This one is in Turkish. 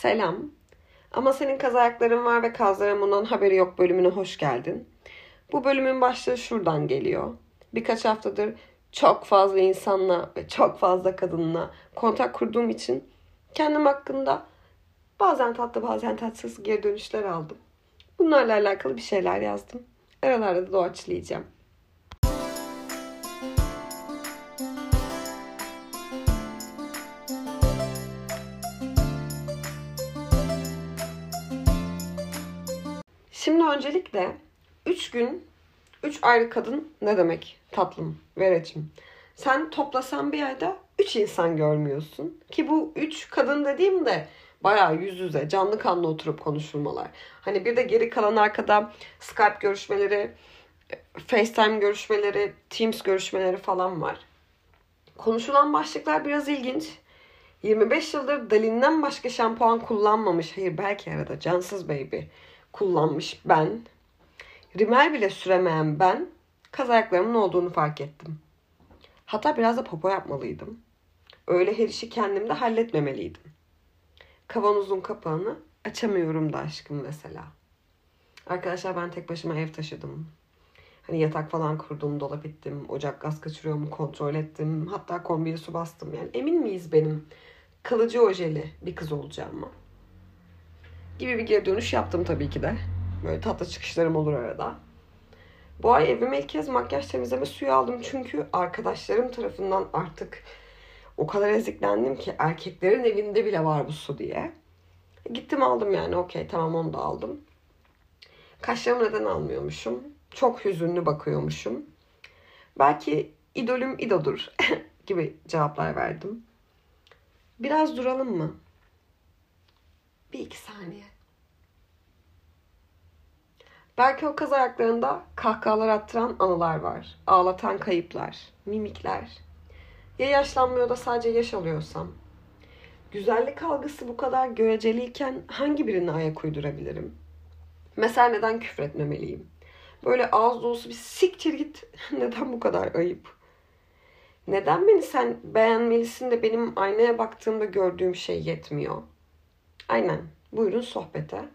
Selam. Ama senin kaz ayakların var ve kazların bundan haberi yok bölümüne hoş geldin. Bu bölümün başlığı şuradan geliyor. Birkaç haftadır çok fazla insanla ve çok fazla kadınla kontak kurduğum için kendim hakkında bazen tatlı bazen tatsız geri dönüşler aldım. Bunlarla alakalı bir şeyler yazdım. Aralarda da doğaçlayacağım. Şimdi öncelikle 3 gün 3 ayrı kadın ne demek tatlım, vereciğim. Sen toplasan bir ayda 3 insan görmüyorsun. Ki bu 3 kadın dediğim de bayağı yüz yüze canlı kanlı oturup konuşulmalar. Hani bir de geri kalan arkada Skype görüşmeleri, FaceTime görüşmeleri, Teams görüşmeleri falan var. Konuşulan başlıklar biraz ilginç. 25 yıldır Dalin'den başka şampuan kullanmamış. Hayır belki arada Cansız Baby kullanmış ben. Rimel bile süremeyen ben kaz ayaklarımın olduğunu fark ettim. Hatta biraz da popo yapmalıydım. Öyle her işi kendimde halletmemeliydim. Kavanozun kapağını açamıyorum da aşkım mesela. Arkadaşlar ben tek başıma ev taşıdım. Hani yatak falan kurdum, dolap ettim, ocak gaz kaçırıyor mu kontrol ettim. Hatta kombiye su bastım. Yani emin miyiz benim kalıcı ojeli bir kız olacağıma? Gibi bir geri dönüş yaptım tabii ki de. Böyle tatlı çıkışlarım olur arada. Bu ay evime ilk kez makyaj temizleme suyu aldım. Çünkü arkadaşlarım tarafından artık o kadar eziklendim ki erkeklerin evinde bile var bu su diye. Gittim aldım yani okey tamam onu da aldım. Kaşlarımı neden almıyormuşum? Çok hüzünlü bakıyormuşum. Belki idolüm İdo'dur gibi cevaplar verdim. Biraz duralım mı? Bir iki saniye. Belki o kaz ayaklarında kahkahalar attıran anılar var. Ağlatan kayıplar, mimikler. Ya yaşlanmıyor da sadece yaş alıyorsam? Güzellik algısı bu kadar göreceliyken hangi birine ayak uydurabilirim? Mesela neden küfretmemeliyim? Böyle ağız dolusu bir siktir git. neden bu kadar ayıp? Neden beni sen beğenmelisin de benim aynaya baktığımda gördüğüm şey yetmiyor? Aynen. Buyurun sohbete.